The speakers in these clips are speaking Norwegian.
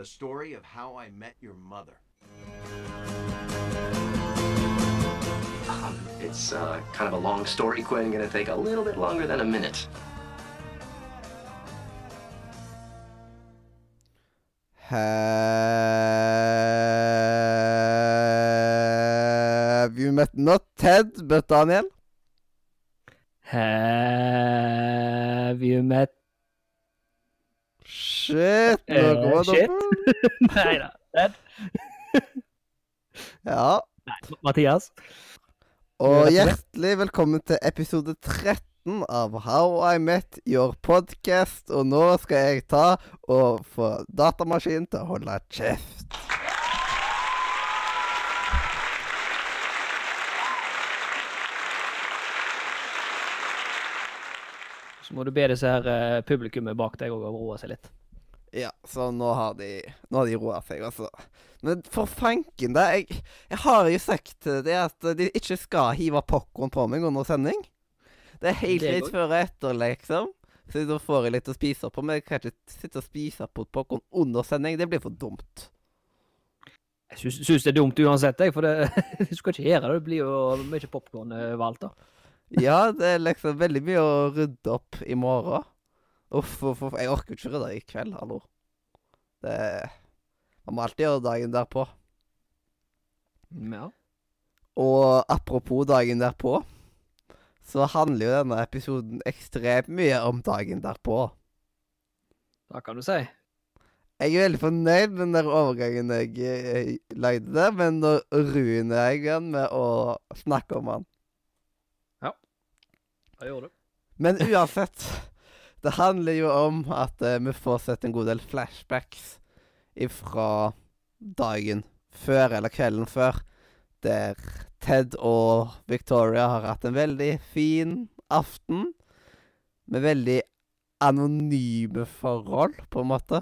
the story of how I met your mother. Um, it's uh, kind of a long story, Quinn. Gonna take a little bit longer than a minute. Have you met not Ted, but Daniel? Have you met Shit, nå går kommer det Nei da. ja. Ja. Mathias? Og hjertelig velkommen til episode 13 av How I Met Your Podcast. Og nå skal jeg ta og få datamaskinen til å holde kjeft. Så må du be disse her eh, publikummet bak deg òg roe seg litt. Ja, så nå har de Nå har de roa seg, altså. Men for fanken, da. Jeg, jeg har jo sagt det at de ikke skal hive popkorn på meg under sending. Det er helt greit før og etter, liksom. Så da får jeg litt å spise på. Men jeg kan ikke sitte og spise på popkorn under sending. Det blir for dumt. Jeg syns, syns det er dumt uansett, jeg, for det, du skal ikke gjøre det. Det blir jo mye popkorn overalt, da. Ja, det er liksom veldig mye å rydde opp i morgen. Uff, uff, uff. Jeg orker ikke rydde i kveld, hallo. Det Man må alltid gjøre dagen derpå. Ja. Og apropos dagen derpå, så handler jo denne episoden ekstremt mye om dagen derpå. Hva kan du si. Jeg er veldig fornøyd med den der overgangen jeg jeg lagde der, men nå ruiner jeg den med å snakke om den. Ja. Hva gjorde du? Men uansett, det handler jo om at eh, vi får sett en god del flashbacks ifra dagen før, eller kvelden før, der Ted og Victoria har hatt en veldig fin aften, med veldig anonyme forhold, på en måte.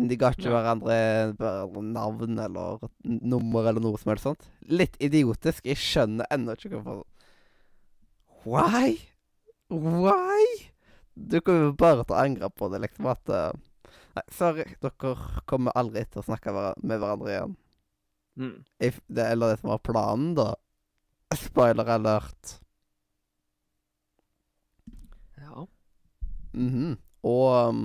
De ga ikke hverandre navn eller nummer eller noe som helst sånt. Litt idiotisk. Jeg skjønner ennå ikke hvorfor Why? Why? Du kommer jo bare til å angre på det, liksom at uh, Nei, sorry, dere kommer aldri til å snakke med hverandre igjen. Mm. If det, eller det som var planen, da. Spoiler alert. Ja. Mhm. Og um,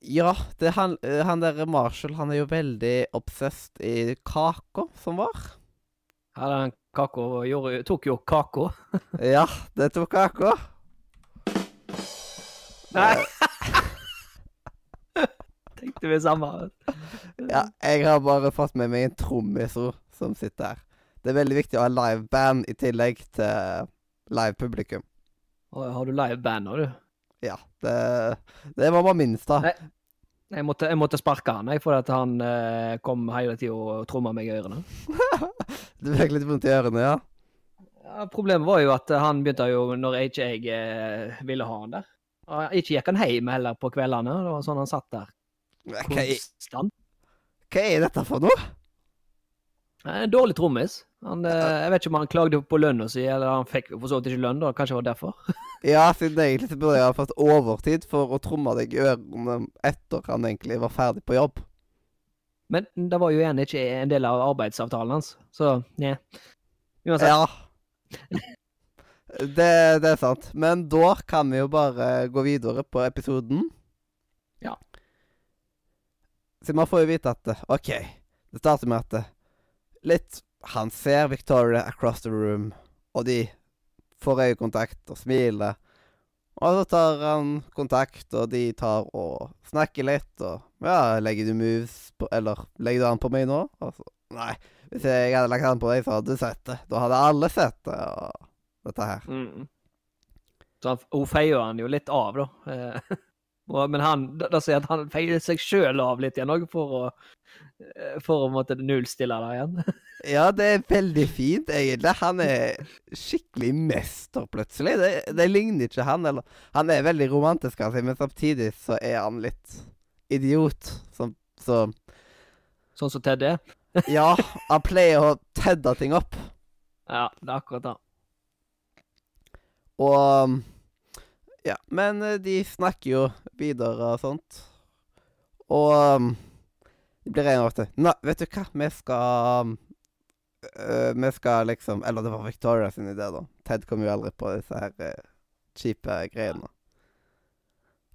Ja, det han, eh, han der Marshall, han er jo veldig obsessed i kaka som var. Ja, den kaka tok jo kaka. Ja, det tok kaka. Nei! Tenkte vi samme. Ja, jeg har bare fått med meg en trommiser som sitter her. Det er veldig viktig å ha liveband i tillegg til live publikum. Har du liveband nå, du? Ja, det, det var bare minst da. Nei. Jeg måtte, jeg måtte sparke han, jeg, fordi han eh, kom hele tida og tromma meg i ørene. Du fikk litt vondt i ørene, ja? Ja, problemet var jo at eh, han begynte jo når ikke jeg eh, ville ha han der. Og ikke gikk han hjem heller på kveldene. Det var sånn han satt der konstant. hva er dette for noe? En dårlig trommis. Han, eh, jeg vet ikke om han klagde på lønna si, eller han fikk for så vidt ikke lønn, da. Kanskje det var derfor. Ja, siden egentlig burde jeg ha fått overtid for å tromme deg i ørene etter han egentlig var ferdig på jobb. Men det var jo igjen ikke en del av arbeidsavtalen hans, så nja. Uansett. Ja. Det, det er sant. Men da kan vi jo bare gå videre på episoden. Ja. Så man får jo vite at OK, det starter med at litt Han ser Victoria across the room, og de får øyekontakt og smiler. Og så tar han kontakt, og de tar og snakker litt, og Ja, legger du moves på Eller legger du an på meg nå? Altså, nei. Hvis jeg hadde lagt an på deg, så hadde du sett det. Da hadde alle sett det, og dette her. Mm. Så han, hun feier han jo litt av, da. Eh, men han, da, sier at han feier seg sjøl av litt igjen òg, for å eh, For å måtte nullstille det igjen. Ja, det er veldig fint, egentlig. Han er skikkelig mester, plutselig. Det, det ligner ikke han. Eller Han er veldig romantisk av seg, men samtidig så er han litt idiot. Som, så Sånn som Ted er. Ja, han pleier å tedde ting opp. Ja, det er akkurat det. Og Ja, men eh, de snakker jo videre og sånt. Og Det de blir enige om at Nei, vet du hva, vi skal um, øh, Vi skal liksom Eller det var Victoria sin idé, da. Ted kom jo aldri på disse her uh, kjipe greiene.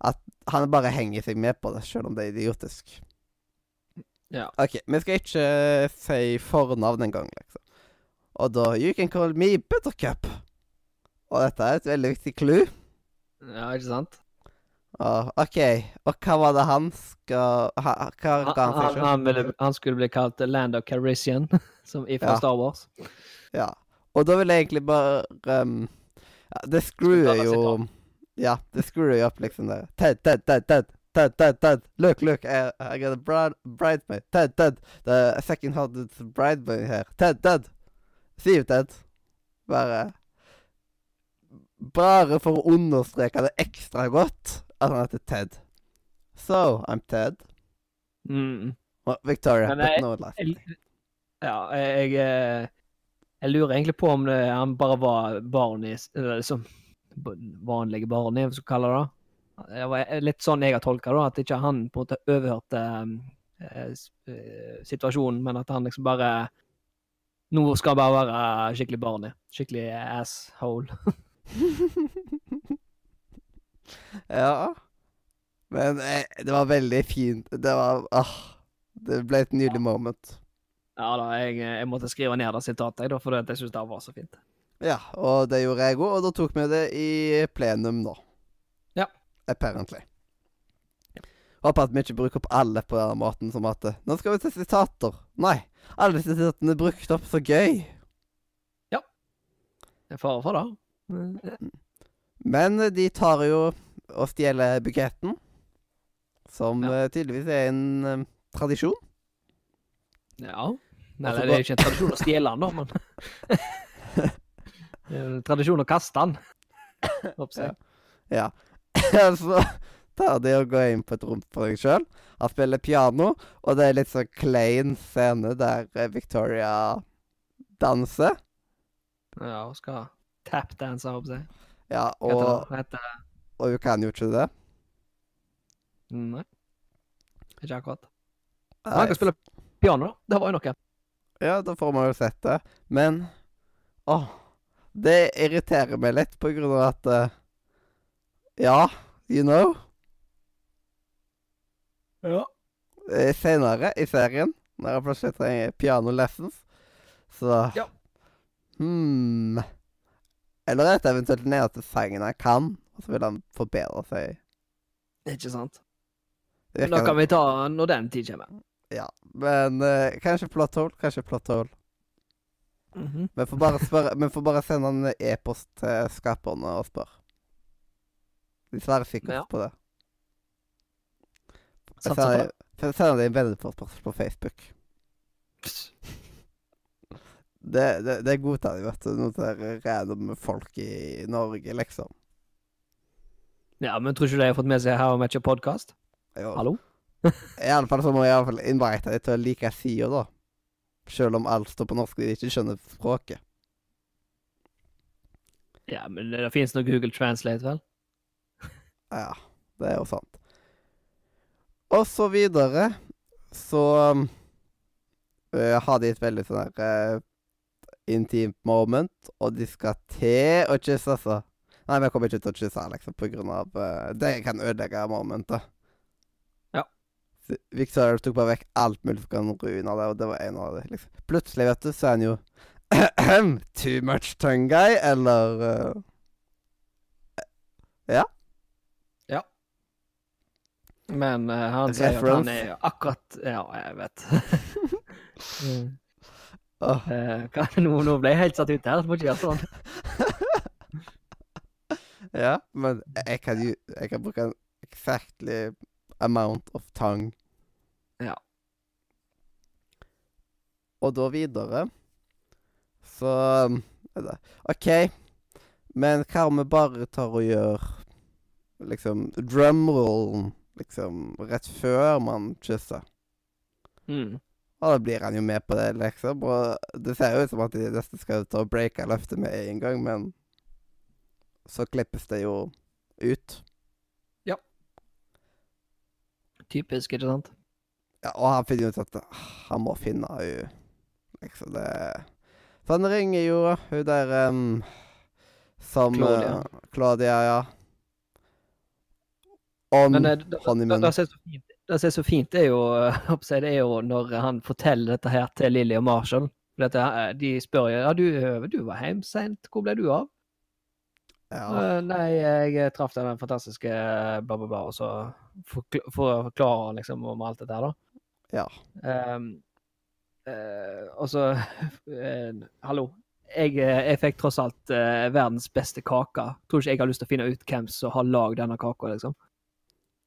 At han bare henger seg med på det, selv om det er idiotisk. Ja. OK, vi skal ikke si fornavn engang, liksom. Og da You can call me Buttercup. Og dette er et veldig viktig clou. ja, ikke sant? Ah, OK. Og hva var det han skal ha, Hva ga han seg han, han, han skulle bli kalt Land of Carisian, som ifra Ja. Star Wars. Ja. Og da vil jeg egentlig bare um, ja, Det skruer jo. Ja, det skruer jo opp liksom der. Ted, Ted, Ted, Ted. Ted, Ted, Ted. Look, look, I, I got a bride, bridesmaid. Ted, Ted. The second hearted bridesmaid here. Ted, Ted. See you, Ted. Bare Bare for å understreke det ekstra godt at han heter Ted. So, I'm Ted. Mm. Well, Victoria, Men jeg- no life. Jeg, ja, jeg, jeg, jeg lurer egentlig på om det, han bare var barn i eller liksom vanlige barn, jeg skal kalle det det. Var litt sånn jeg har tolka det, at ikke han på en måte overhørte eh, eh, situasjonen, men at han liksom bare Nå skal han bare være skikkelig barn i. Skikkelig asshole. Ja. Men eh, det var veldig fint. Det var ah, Det ble et nydelig moment. Ja da, jeg, jeg måtte skrive ned det sitatet, da, for jeg syns det var så fint. Ja, og det gjorde jeg òg, og da tok vi det i plenum nå. Ja. Apparently. Håper at vi ikke bruker opp alle på den måten som at eh, Nå skal vi til sitater. Nei. Alle sitatene er brukt opp så gøy. Ja. Det er fare for det. Men, de tar jo og stjeler buketten. Som Ja. eh, tydeligvis er en um, tradisjon. Ja. Nei, Altså, det er ikke en tradisjon å stjele den, da, men Det er en tradisjon å kaste den. Håper jeg. Ja. så tar de og går inn på et rom for seg sjøl. Han spiller piano, og det er litt sånn klein scene der eh, Victoria danser. Ja, og skal tapdanse, håper jeg. Ja, og, og hun kan jo ikke det. Nei. Ikke akkurat. Man Han kan spille piano, da. Det var jo noe. Ja, da får man jo sett det. Men åh, det irriterer meg litt på grunn av at uh, Ja, you know. Ja. eh, senere i serien, når jeg plutselig trenger piano lessons, så Ja. Hmm Eller at det eventuelt han kan, og så vil han forbedre seg. Ikke sant? Det Da kan vi ta når den tid kommer. Ja, men uh, kanskje plot hole, kanskje plot hole. Mhm. Vi får bare, spørre, får bare sende en e-post til skaperne og spørre. De svarer sikkert Ja. på det. Jeg sender, jeg sender deg en venneforspørsel på Facebook. Det, det, det godtar de, vet du. Noen sånne random folk i Norge, liksom. Ja, men tror ikke de har fått med seg How I Match a Podcast? Jo. Hallo? I alle fall så må jeg i alle invite dem til å like sida, da. Selv om alt står på norsk og de ikke skjønner språket. Ja, men det finnes noe Google Translate, vel? Ja, det er jo sant. Og så videre så øh, har de et veldig sånn her uh, intimt moment, og de skal til å kysse, altså. Nei, vi kommer ikke til å kysse, liksom, på grunn av uh, Det kan ødelegge momentet. Ja. Victor tok bare vekk alt mulig som kan ruine det, og det var en av det. liksom. Plutselig, vet du, så er han jo Too much tongue guy, eller øh, Men uh, han sier at han er akkurat Ja, jeg vet. Mm. Åh. Eh, nå, nå ble jeg helt satt ut her. Du må ikke gjøre sånn. Ja, men jeg kan Jeg kan bruke en exactly amount of tongue. Ja. Og da videre Så OK, men hva om vi bare tar og gjør liksom drumrollen liksom rett før man kysser? Mm. Og da blir han jo med på det, liksom. Og det ser jo ut som at de nesten skal ta og breake løftet med en gang, men så klippes det jo ut. Ja. Typisk, ikke sant? Ja, og han finner ut at han må finne henne. Liksom det Så han ringer jo hun der um, som Claudia. Uh, Claudia, ja. Om Men eh, det, honeymoon. det, det, som er så fint, det som er så fint, er jo, det er jo når han forteller dette her til Lilly og Marshall. Eh, de spør jo ja, du, eh, du var hjemme sent, hvor ble du av? ja. «Eh, nei, jeg traff den fantastiske eh, bla, bla, bla, og så forkl- for å forklare han liksom om alt dette her, da. Ja. Um, uh, og så uh, Hallo. Jeg, jeg fikk tross alt uh, verdens beste kake. Tror ikke jeg har lyst til å finne ut hvem som har lagd denne kaka, liksom.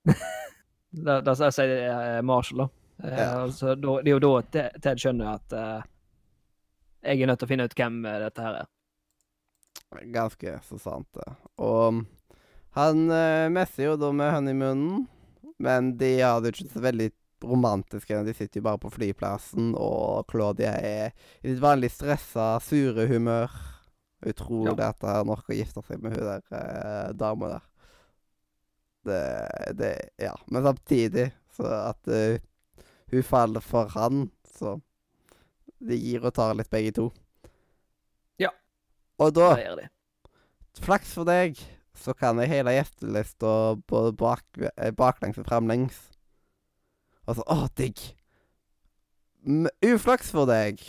da, sier jeg Marshall, da. Eh, Ja. Altså. Det er jo da Ted- skjønner at uh, jeg er nødt til å finne ut hvem eh, dette her er. Ganske så sant, det. Og han uh, messer jo da med honeymoonen, men de har det ikke så veldig romantisk. De sitter jo bare på flyplassen, og Claudia er i sitt vanlig stressa, sure humør. Hun tror Ja. det at han orker å gifte seg med hun der uh, dama der. Det, det Ja. Men samtidig så at uh, hun faller for han, så det gir og tar litt begge to. Ja. Og da Det gjør de. Flaks for deg, så kan jeg hele gjestelista både bak, eh, baklengs og framlengs. Altså, å, digg. Uflaks for deg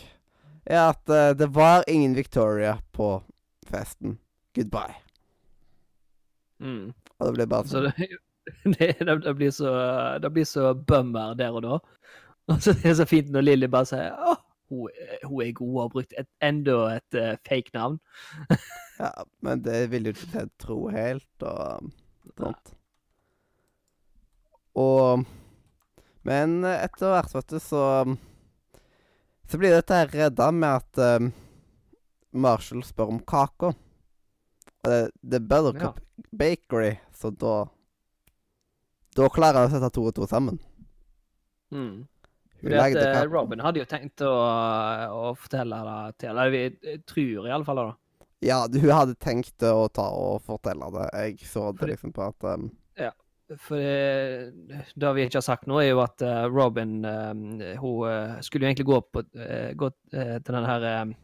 er at uh, det var ingen Victoria på festen. Goodbye. Mm. Og det blir bare Så sånn. det, det, det, det, blir så, det blir så bummer der og da. Og så er så fint når Lilly bare sier åh, hun, hun er god og har brukt et, enda et uh, fake navn. Ja, men det vil jo ikke tro helt, og sånt. Og Men etter hvert, vet du, så Så blir dette redda med at um, Marshall spør om kaka. Og det, det er Buttercup Bakery, så da Da klarer jeg å sette to og to sammen. Mm. At eh. Robin hadde jo tenkt å, å fortelle det til Eller vi jeg tror i alle fall det, da. Ja, hun hadde tenkt å ta og fortelle det. Jeg så det liksom på at um, For det, det vi ikke har sagt nå, er jo at eh, Robin um, Hun skulle jo egentlig gå, på, uh, gå til den her eh,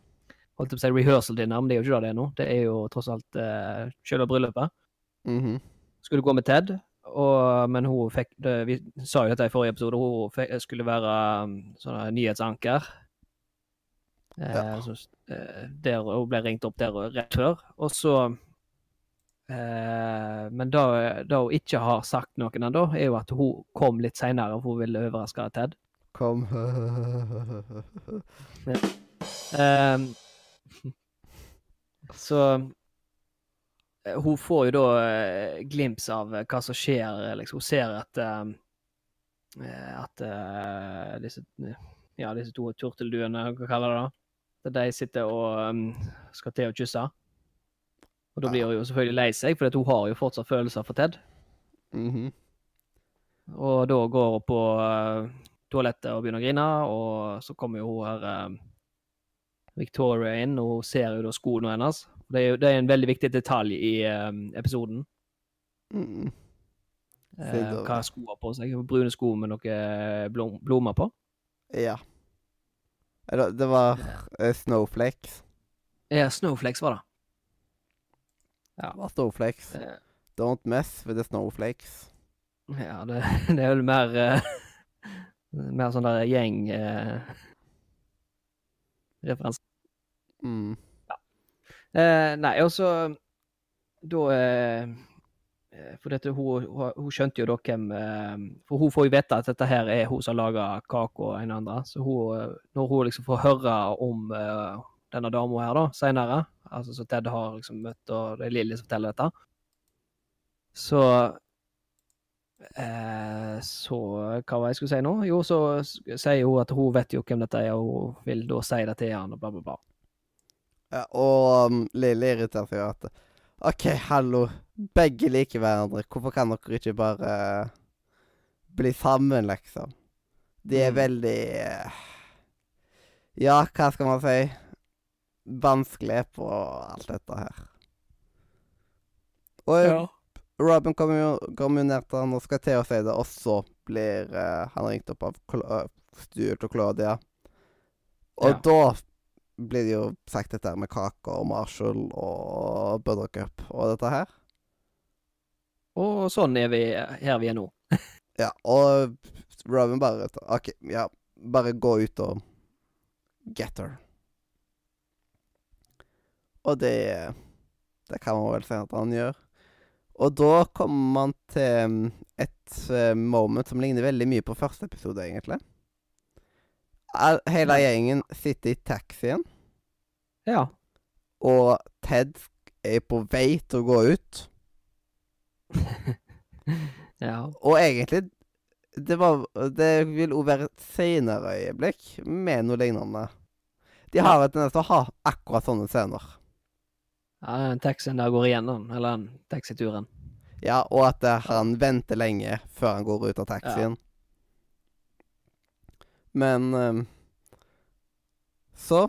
Holdt jeg på å si rehearsal dinner, men det er jo ikke det det er nå. Det er jo tross alt uh, selve bryllupet. mhm. skulle gå med Ted, og, men hun fikk det, Vi sa jo dette i forrige episode, hun fikk, skulle være um, sånn nyhetsanker. Eh, Ja. så, uh, der, hun ble ringt opp der rett før. Og så Uh, Men det hun ikke har sagt noen ennå, er jo at hun kom litt seinere, for hun ville overraske Ted. Kom Ehm, så eh, hun får jo da uh, glimt av eh, hva som skjer. eh, Liksom. Hun ser at eh, at uh, disse, ja, disse to turtelduene, hva kaller det da, at de sitter og um, skal til å kysse. Og da blir hun jo selvfølgelig lei seg, for hun har jo fortsatt følelser for Ted. Mhm. Og da går hun på eh, toalettet og begynner å grine, og så kommer jo hun her eh, Victoria inn, og hun ser jo da skoene hennes. Det er jo det er en veldig viktig detalj i um, episoden. Mm. Eh, hva sko har på seg. Brune sko med noe blom, blomster på. Ja. Det var uh, Snowflakes. Ja, Snowflakes var det. Ja. Det var Snowflakes. Eh, Don't mess with the snowflakes. Ja, det, det er vel mer uh, Mer sånn der gjeng uh, referanse. Mm. Eh, nei, og så Da eh, eh, For dette, hun, hun, skjønte jo da hvem eh, For hun får jo vite at dette her er hun som har laga kaka og en andre. Så hun, eh, når hun liksom får høre om eh, denne dama her da, seinere, altså så Ted har liksom møtt, og det er Lilly som forteller dette, så eh, Så hva var det jeg skulle si nå? Jo, så sier hun at hun vet jo hvem dette er, og hun vil da si det til han, og bla, bla, bla. Ja, og um, Lille irriterer seg jo at OK, hallo. Begge liker hverandre. Hvorfor kan dere ikke bare eh, bli sammen, liksom? De er Mm. veldig eh, Ja, hva skal man si? Vanskelig på alt dette her. Og Robin kommer jo, kom jo ned til han og skal til å si det, og så blir uh, han ringt opp av Cla Stuart og Claudia. Og Ja. da blir det jo sagt dette med Kake og Marshall og Buttercup og dette her. Og sånn er vi her vi er nå. Ja, og Robin bare OK, ja, bare gå ut og get her. Og det Det kan man vel si at han gjør. Og da kommer man til mm, et eh, moment som ligner veldig mye på første episode, egentlig. All, hele gjengen sitter i taxien, Ja. og Ted er på vei til å gå ut. ja. Og egentlig Det, var, det vil òg være et senere øyeblikk med noe lignende. De har en tendens til å ha akkurat sånne scener. ja den taxien der går igjennom, eller den taxituren. Ja, og at eh, han venter lenge før han går ut av taxien. Men um, så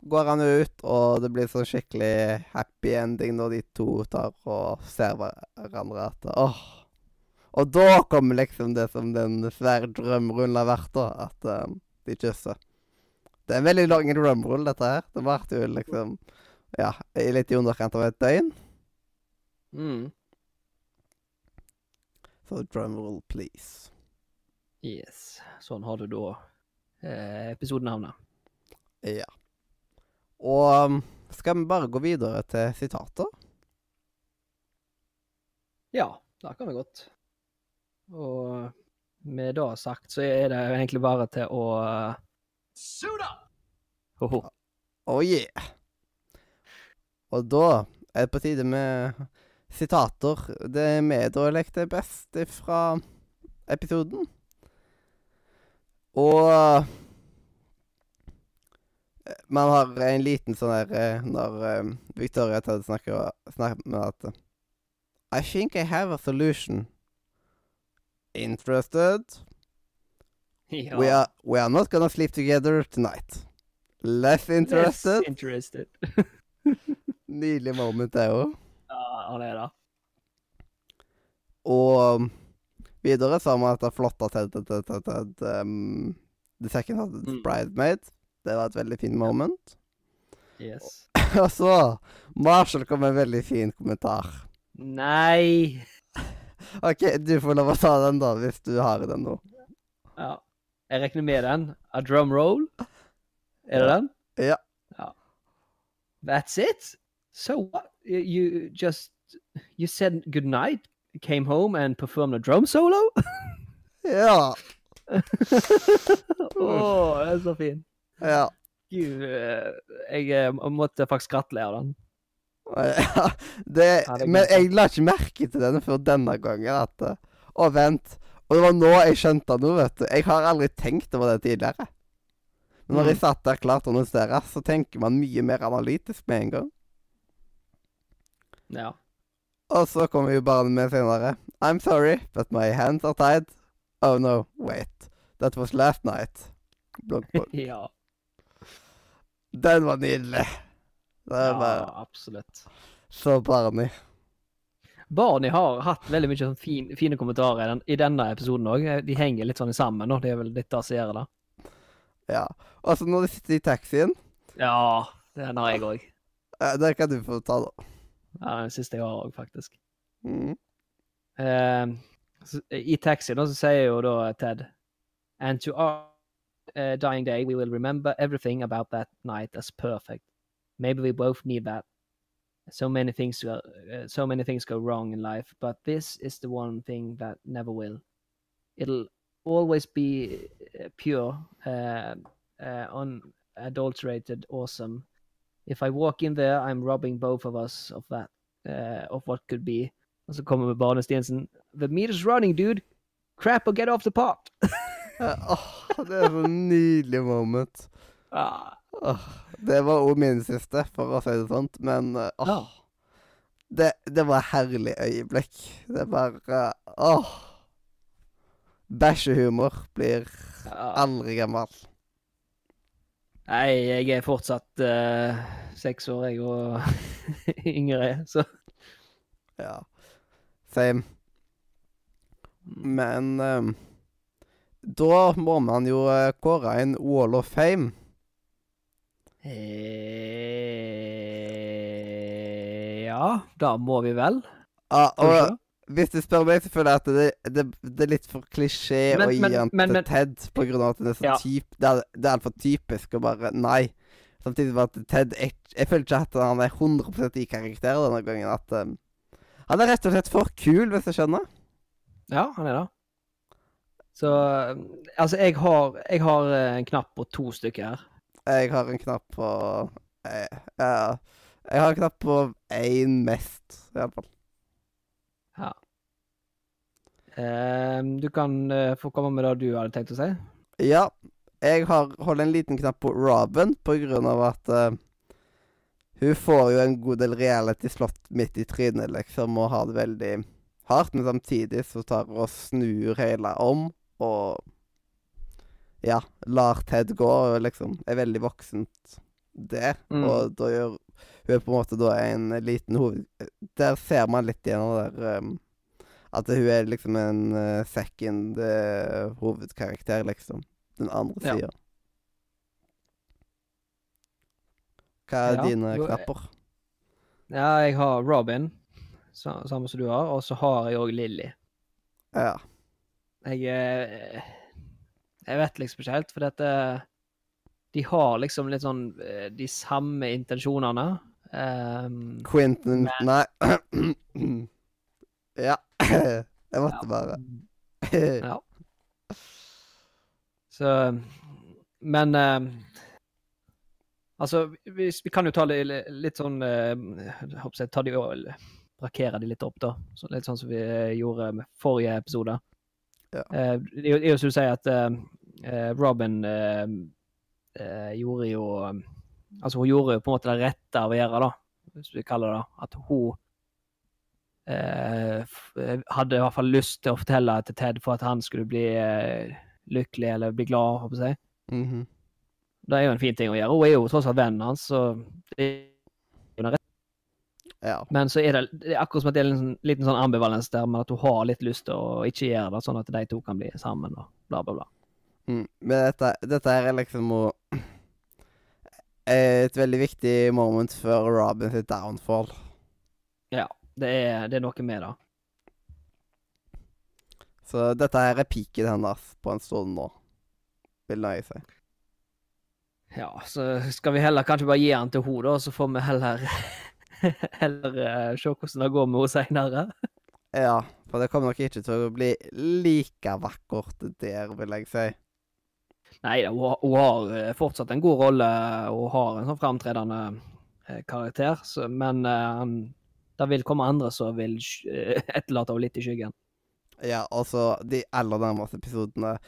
går han ut, og det blir sånn skikkelig happy ending når de to tar og ser hverandre at åh. Og da kommer liksom det som den svære drømmerullen har vært, da. At um, de kysser. Det er en veldig lang drumroll, dette her. Det varte jo liksom ja, litt i underkant av et døgn. Mm. Så drumroll, please. Yes. Sånn har du da eh, episodenavnet. Ja. Og um, skal vi bare gå videre til sitater? Ja, det kan vi godt. Og med det sagt, så er det egentlig bare til å Suit up! Oh, Oh yeah! Og da er det på tide med sitater. Det er vi da lekte best fra episoden. Og eh, man har en liten sånn her eh, Når eh, Victoria snakker, snakker med at I think I have a solution. Interested? Ja. We are we are not gonna sleep together tonight. Less interested? Less interested. Nydelig moment, det òg. Ja, han er det. Og um, videre så har vi dette flotte Ted, Ted, Ted, Ted, um, The Second Hearted Mm. Det var et veldig fint moment. Yes. Og så Marshall kom med en veldig fin kommentar. Nei! OK, du får lov å ta den, da, hvis du har den nå. Ja. Jeg regner med den. A drum roll. Er det den? Ja. Ja. That's it? So what? You just You said good night, came home and performed a drum solo? Ja. Å, det er så fint. Ja. Gud, eh, jeg eh, måtte faktisk gratulere den. Ja, det, det men jeg la ikke merke til denne før denne gangen. At, eh, å, vent. Og det var nå jeg skjønte noe, vet du. Jeg har aldri tenkt over det tidligere. Men når Mm. jeg satt der klart å notere, så tenker man mye mer analytisk med en gang. Ja. Og så kommer jo barnet med senere. I'm sorry, but my hands are tied. Oh no, wait. That was last night. Blunk, blunk. ja. Den var nydelig. Det er bare ja, absolutt. så Barney. Barney har hatt veldig mye sånn fin, fine kommentarer i, den, i denne episoden òg. De henger litt sånn sammen, og det er vel litt det som gjør det. Ja. Og så når de sitter i taxien Ja, den har jeg òg. eh, Det kan du få ta, da. Ja, den siste jeg har òg, faktisk. Mm. Eh, så, I taxien så sier jo da Ted And to our uh, dying day we will remember everything about that night as perfect. Maybe we both need that. So many things go, uh, so many things go wrong in life, but this is the one thing that never will. It'll always be uh, pure, uh, uh, unadulterated, awesome. If I walk in there, I'm robbing both of us of that, uh, of what could be. Og så kommer Barne Stiensen. The meter's running, dude. Crap or get off the pot. oh, det er så nydelig moment. ah, Åh, det var òg min siste, for å si det sånt. Men åh, Ja. det, det var et herlig øyeblikk. Det bare Åh. Bæsjehumor blir aldri gammel. Nei, jeg er fortsatt uh, seks år, jeg, og yngre, så Ja. Same. Men ehm, da må man jo eh, kåre en Wall of Fame. Eh, ja, da må vi vel. Ja, og. Hvis du spør meg, så føler jeg at det, det, det er litt for klisjé Men- å gi men- han men- til Ted på grunn av at det er så Ja. typ Det er, det er altfor typisk å bare Nei. Samtidig med at Ted er, Jeg føler ikke at han er 100% i karakter denne gangen. At um, Han er rett og slett for kul, hvis jeg skjønner. Ja, han er det. Så altså, jeg har, jeg har eh, en knapp på to stykker her. Jeg har en knapp på jeg, ja, Jeg har en knapp på én mest, iallfall. Eh, du kan eh, få komme med det du hadde tenkt å si. Ja, jeg har holdt en liten knapp på Robin på grunn av at uh, hun får jo en god del reality slått midt i trynet, liksom, og har det veldig hardt, men samtidig så tar hun og snur hele om, og ja, lar Ted gå, og liksom er veldig voksent det. Mm. og da gjør hun er på en måte da en liten hoved... Der ser man litt igjennom der um, at hun er liksom en uh, second uh, hovedkarakter, liksom. Den andre Ja. Hva er Ja, dine eh, knapper? Ja, jeg har Robin, samme som du har, og så har jeg òg Lilly. Ja. Jeg Jeg vet liksom ikke helt, for dette De har liksom litt sånn de samme intensjonene. Um, Quentin Nei. ja. Jeg måtte bare Ja. Så Men eh, Altså, vi, vi kan jo ta det litt sånn eh, håper jeg, ta de Brakere de litt opp, da. Så, litt sånn som vi eh, gjorde med forrige episode. Ja. Eh, det er jo- som du sier, at eh, eh, Robin eh, gjorde jo Altså, hun gjorde jo på en måte det rette av å gjøre, da, hvis vi kaller det. At hun hadde i hvert fall lyst til å fortelle til Ted for at han skulle bli eh, lykkelig eller bli glad, håper jeg. Mhm. Det er jo en fin ting å gjøre. Hun er jo tross alt vennen hans, så. Ja. Men så er det, det er akkurat som at det er en liten, liten sånn ambivalens der med at hun har litt lyst til å ikke gjøre det, sånn at de to kan bli sammen og bla, bla, bla. Mm. Men dette, dette er liksom å Et veldig viktig moment for Robin sitt downfall. Det er, det er noe med det. Så dette her er peaken hennes på en stund nå, vil jeg si. Ja, så skal vi heller kanskje bare gi den til henne, da, så får vi heller heller uh, se hvordan det går med henne seinere. Ja, for det kommer nok ikke til å bli like vakkert der, vil jeg si. Nei da, hun, har eh, fortsatt en god rolle og har en sånn framtredende eh, karakter, så, men han, det vil komme andre som vil eh, etterlate henne litt i skyggen. Ja, og så de aller nærmeste episodene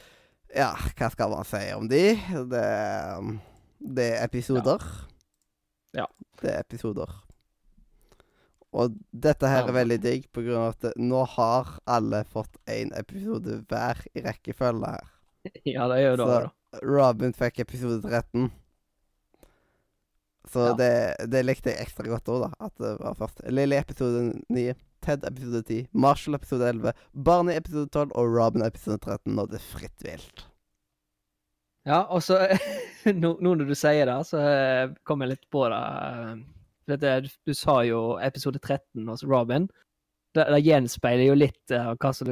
Ja, hva skal man si om de? Det, det er episoder. Ja. Det er episoder. Og dette her er veldig digg, på grunn av at nå har alle fått én episode hver i rekkefølge her. Ja, det gjør det. Så-. Robin fikk episode 13. Så Ja. det, det likte jeg ekstra godt òg, da. At det var først Lily episode 9, Ted episode 10, Marshall episode 11, Barney episode 12 og Robin episode 13. Og det er fritt vilt. Ja, og så nå, nå når du sier det, så eh, kom jeg litt på det. eh, Dette, du, sa jo episode 13 hos Robin. Det, det gjenspeiler jo litt uh, hva som,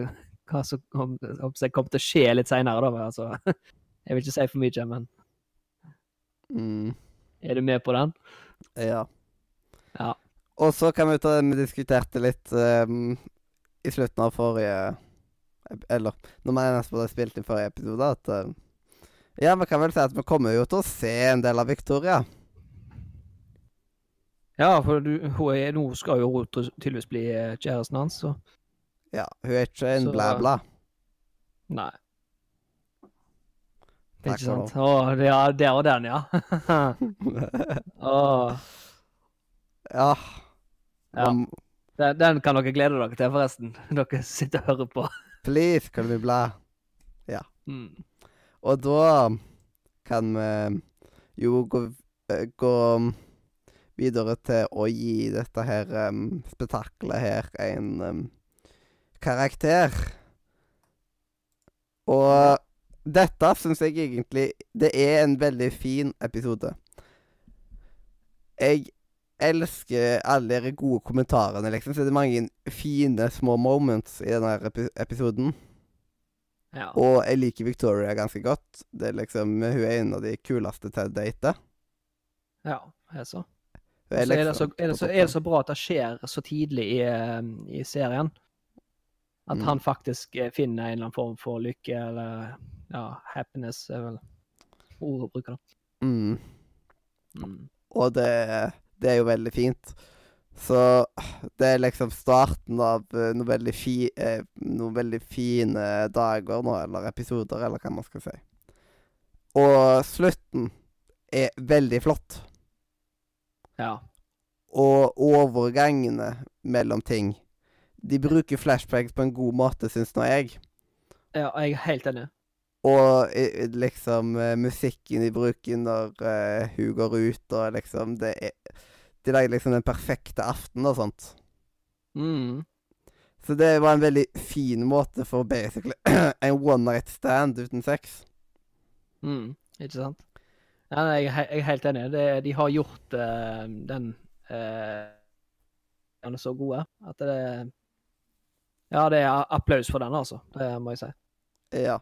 hva som kom, om seg kom til å skje litt seinere, da. Altså, jeg vil ikke si for mye, men Mm, er du med på den? ja. Ja. Og så kan vi ta det vi diskuterte litt um, i slutten av forrige Eller når vi nesten hadde spilt inn forrige episode, at uh, Ja, vi kan vel si at vi kommer jo til å se en del av Victoria. Ja, for du, hun er, nå skal jo hun ty- tydeligvis bli eh, kjæresten hans, så Ja, hun er ikke en Så- blæ-blæ. nei. Ikke sant? Å, ja, det er den, ja. Åh, ja. Ja. Den, den kan dere glede dere til, forresten. Dere sitter og hører på. Please, kan vi blæ? Mm. Og da kan vi jo gå, eh, gå videre til å gi dette her um, spetakkelet her en um, karakter. Og dette syns jeg egentlig Det er en veldig fin episode. Jeg elsker alle de gode kommentarene, liksom. Så det er mange fine små moments i denne epi episoden. Ja. Og jeg liker Victoria ganske godt. Det er liksom, Hun er en av de kuleste til å date. ja, jeg så. Er, liksom, er, det så, liksom er, det så, er det så bra at det skjer så tidlig i, eh, i serien. At Mm. han faktisk eh, finner en eller annen form for lykke, eller ja, happiness, er vel ordet å bruke. Mm. Mm. Og det, det er jo veldig fint. Så det er liksom starten av noen veldig, fi, eh, noen veldig fine dager nå, eller episoder, eller hva man skal si. Og slutten er veldig flott. Ja. Og overgangene mellom ting De bruker flashbacks på en god måte, syns nå jeg. ja, jeg er helt enig. Og liksom eh, musikken de bruker når uh, hun går ut, og liksom det er De lager liksom den perfekte aften og sånt. Mm. Så det var en veldig fin måte for basically en one night stand uten sex. Mm. Ikke sant? Ja, nei, jeg, jeg er helt enig. Det, de har gjort uh, den uh, så gode at det Ja, det er applaus for den, altså. Det må jeg si. Ja.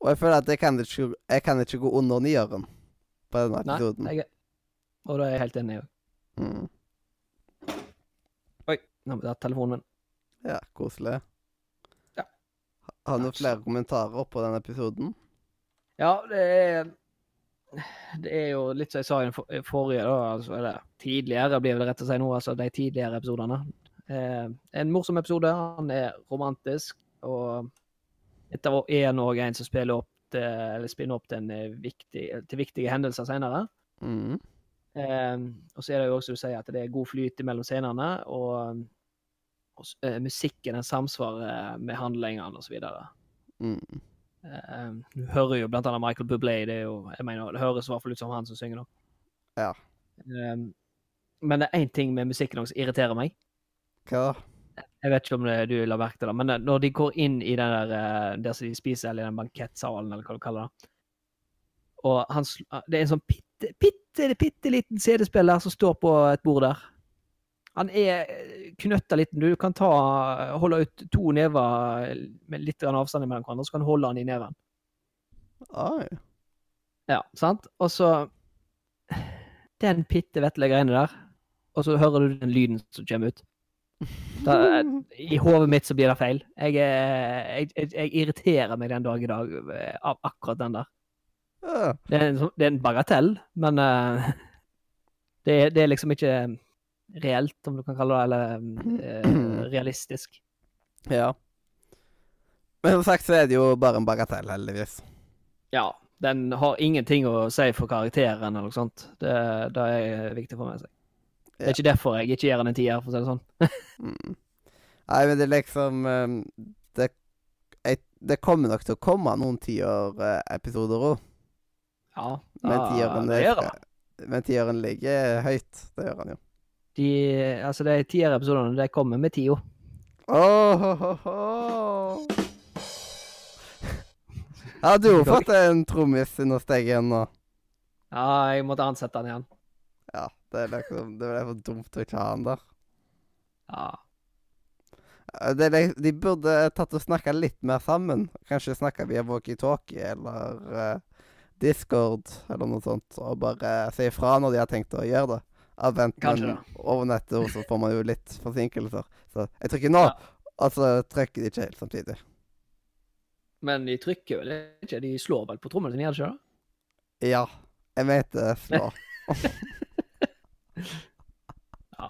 Og jeg føler at jeg kan ikke, jeg kan ikke gå under nieren på denne Nei, episoden. jeg, er- og da er jeg helt enig. òg. Mm. Oi, nå ble det telefonen min. Ja, koselig. Ja. Har du flere kommentarer på den episoden? Ja, det er Det er jo litt som jeg sa i den forrige, da, altså, eller tidligere, blir det rett å si nå, altså de tidligere episodene. Eh, en morsom episode. Han er romantisk, og etter var- er òg en som spiller opp til, eller spinner opp til, eh, viktig, til viktige hendelser senere. Mm. Eh, og så er det jo også du sier at det er god flyt mellom scenene, og, og eh, musikken den samsvarer med handlingene osv. Mm. Eh, du hører jo blant annet Michael Bublé. Det jo, mener, det høres i hvert fall ut som han som synger nå. Ja. Eh, men det er én ting med musikken som irriterer meg. Hva? Jeg vet ikke om det, du la merke til det, men eh, når de går inn i den der, eh, der som de spiser, eller i den bankettsalen, eller hva du kaller det Og han, ah, det er en sånn bitte, bitte, bitte liten CD-spiller som står på et bord der. Han er knøtta liten. Du kan ta, holde ut to never med litt avstand mellom hverandre, så kan du holde han i neven. Oi. Ja, sant? Og så Den bitte vesle greiene der, og så hører du den lyden som kommer ut. Da, I hodet mitt så blir det feil. Jeg, er- jeg, jeg, jeg irriterer meg den dag i dag eh, av akkurat den der. Ja. Det er en, sånn- det er en bagatell, men uh, det, det er liksom ikke reelt, om du kan kalle det, eller uh, realistisk. ja. Men som sagt så er det jo bare en bagatell, heldigvis. Ja, den har ingenting å si for karakteren eller noe sånt. Det, det er viktig for meg. Det er ikke derfor jeg ikke gir den en tier, for å si det sånn. Mm. Nei, men det er liksom ehm, det, jeg, det kommer nok til å komme noen tier-episoder òg. Ja, da- det gjør det. Men tieren ligger høyt. Det gjør han jo. De, altså de tier-episodene, de kommer med tida. Oh, ho, ho. Ja, du har fått en trommis under steget igjen nå. Ja, jeg måtte ansette den igjen. Det er liksom Det ble for dumt å ikke ha han der. Ja. Eh, Det er, de burde tatt og snakka litt mer sammen. Kanskje snakka via walkietalkie eller uh, Discord eller noe sånt, og bare si ifra når de har tenkt å gjøre det. Avvent, men over nettet så får man jo litt forsinkelser. Så jeg trykker nå, Ja. og så trykker de ikke helt samtidig. Men de trykker vel ikke? De slår vel på trommelen sin, gjør de ikke det? Ja. Jeg mente slå. Ja.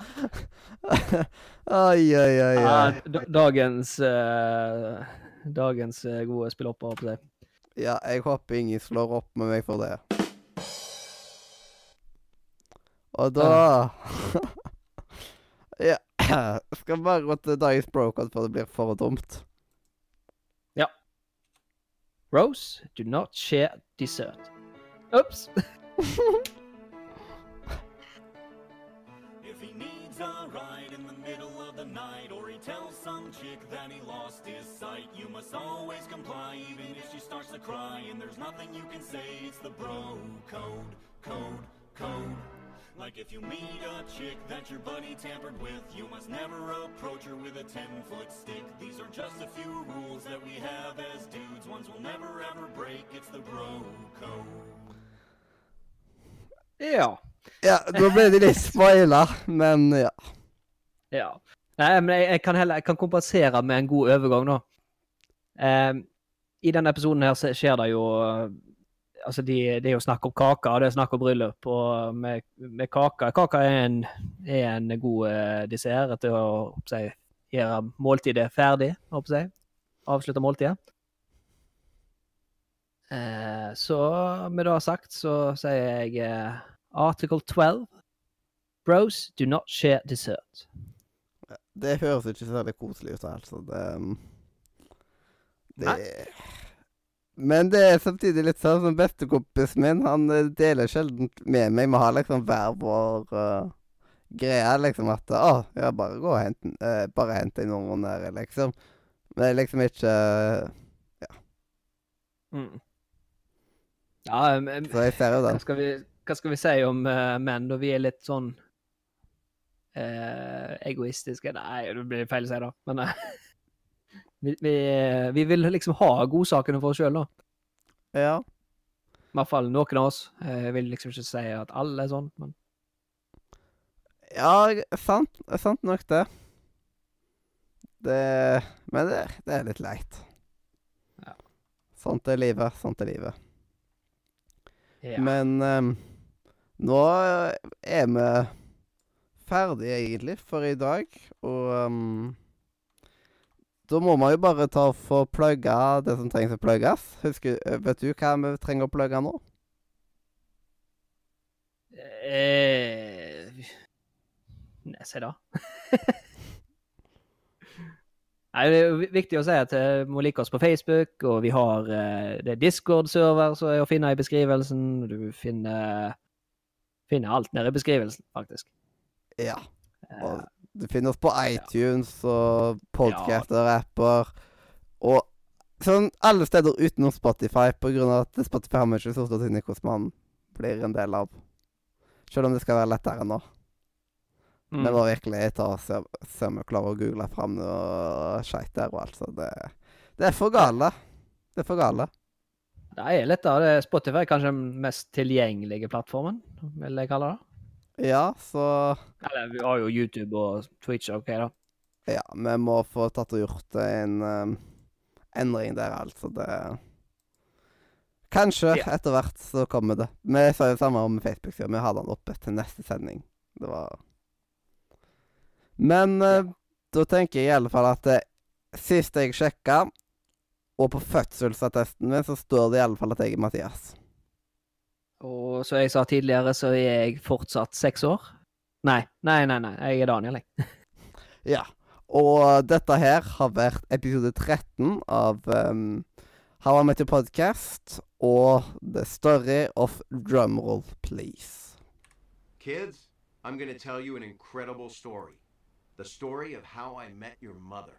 oi, oi, oi. Ja, dagens uh, Dagens uh, gode spillhopper, å si. Ja, jeg håper ingen slår opp med meg for det. Og da Ja. Skal bare gå til Dice Broken før det blir for dumt. Ja. Rose, do not share dessert. Oops. tells some chick that he lost his sight, you must always comply, even if she starts to cry, and there's nothing you can say. It's the bro code, code, code. Like if you meet a chick that your buddy tampered with, you must never approach her with a 10 foot stick. These are just a few rules that we have as dudes, ones we'll never ever break. It's the bro code. Ja. Ja, da ble det litt spoiler, men ja. ja. Nei, men jeg, jeg kan heller jeg kan kompensere med en god overgang, da. Eh, I denne episoden her skjer det jo Altså, de, det er jo snakk om kake, det er snakk om bryllup. Og med, med kake Kaka er en, er en god eh, dessert til å håper gjøre måltidet ferdig, håper jeg. Avslutte måltidet. Eh, så med det sagt, så sier jeg eh, article 12. Bros do not share dessert. Det høres ikke særlig koselig ut, altså. Det, um, det Men det er samtidig litt sånn som bestekompisen min. Han eh, deler sjelden med meg. Vi har liksom hver vår uh, greie, liksom at Å, ja, bare gå og hente eh, bare hent deg noen der, liksom. Men det er liksom ikke uh, Mm. Ja, em, Så jeg ser jo hva den. skal vi, hva skal vi si om eh, menn, da vi er litt sånn eh, egoistiske? Nei, det blir feil å si, da. Men eh, vi, vi, vi vil liksom ha godsakene for oss sjøl, da. Ja. I hvert fall noen av oss. Eh, Jeg vil liksom ikke si at alle er sånn, men Ja, sant, sant nok det. Det Men det, det er litt leit. Ja. Sånt er livet. Sånt er livet. ja. Men um, nå er vi ferdige, egentlig, for i dag. Og um, da må man jo bare ta for å plugga det som trengs å plugges. Husker, vet du hva vi trenger å plugge nå? Eh, Nei, si det. Nei, Det er jo viktig å si at du vi må like oss på Facebook, og vi har eh, det er Discord-server som er å finne i beskrivelsen. Du finner, finner alt nede i beskrivelsen, faktisk. Ja. Eh, Og du finner oss på iTunes og podcaster, apper og sånn alle steder utenom Spotify, på grunn av at Spotify har vi ikke så stort inni hvordan man blir en del av. Selv om det skal være lettere nå. mm. Det var virkelig ta og se, se om vi klarer å google fram noe skeit der og alt. Så det, det er for gale. Det er for gale. Det er litt av det. Spotify er kanskje den mest tilgjengelige plattformen, vil jeg kalle det. Ja, så Eller vi har jo YouTube og Twitch, OK, da. Ja, vi må få tatt og gjort en um, endring der, altså. Det Kanskje Ja. etter hvert så kommer det. Vi sa jo samme om Facebook-sida. Vi hadde den oppe til neste sending. Det var Men eh, da tenker jeg i alle fall at det sist jeg sjekka, og på fødselsattesten min, så står det i alle fall at jeg er Mathias. Og som jeg sa tidligere, så er jeg fortsatt seks år. Nei, nei, nei, nei. Jeg er Daniel, jeg. Ja. Og dette her har vært episode 13 av um, How I Met Your Podcast og The Story of Drumroll Please. Kids, I'm going to tell you an incredible story. The story of how I met your mother.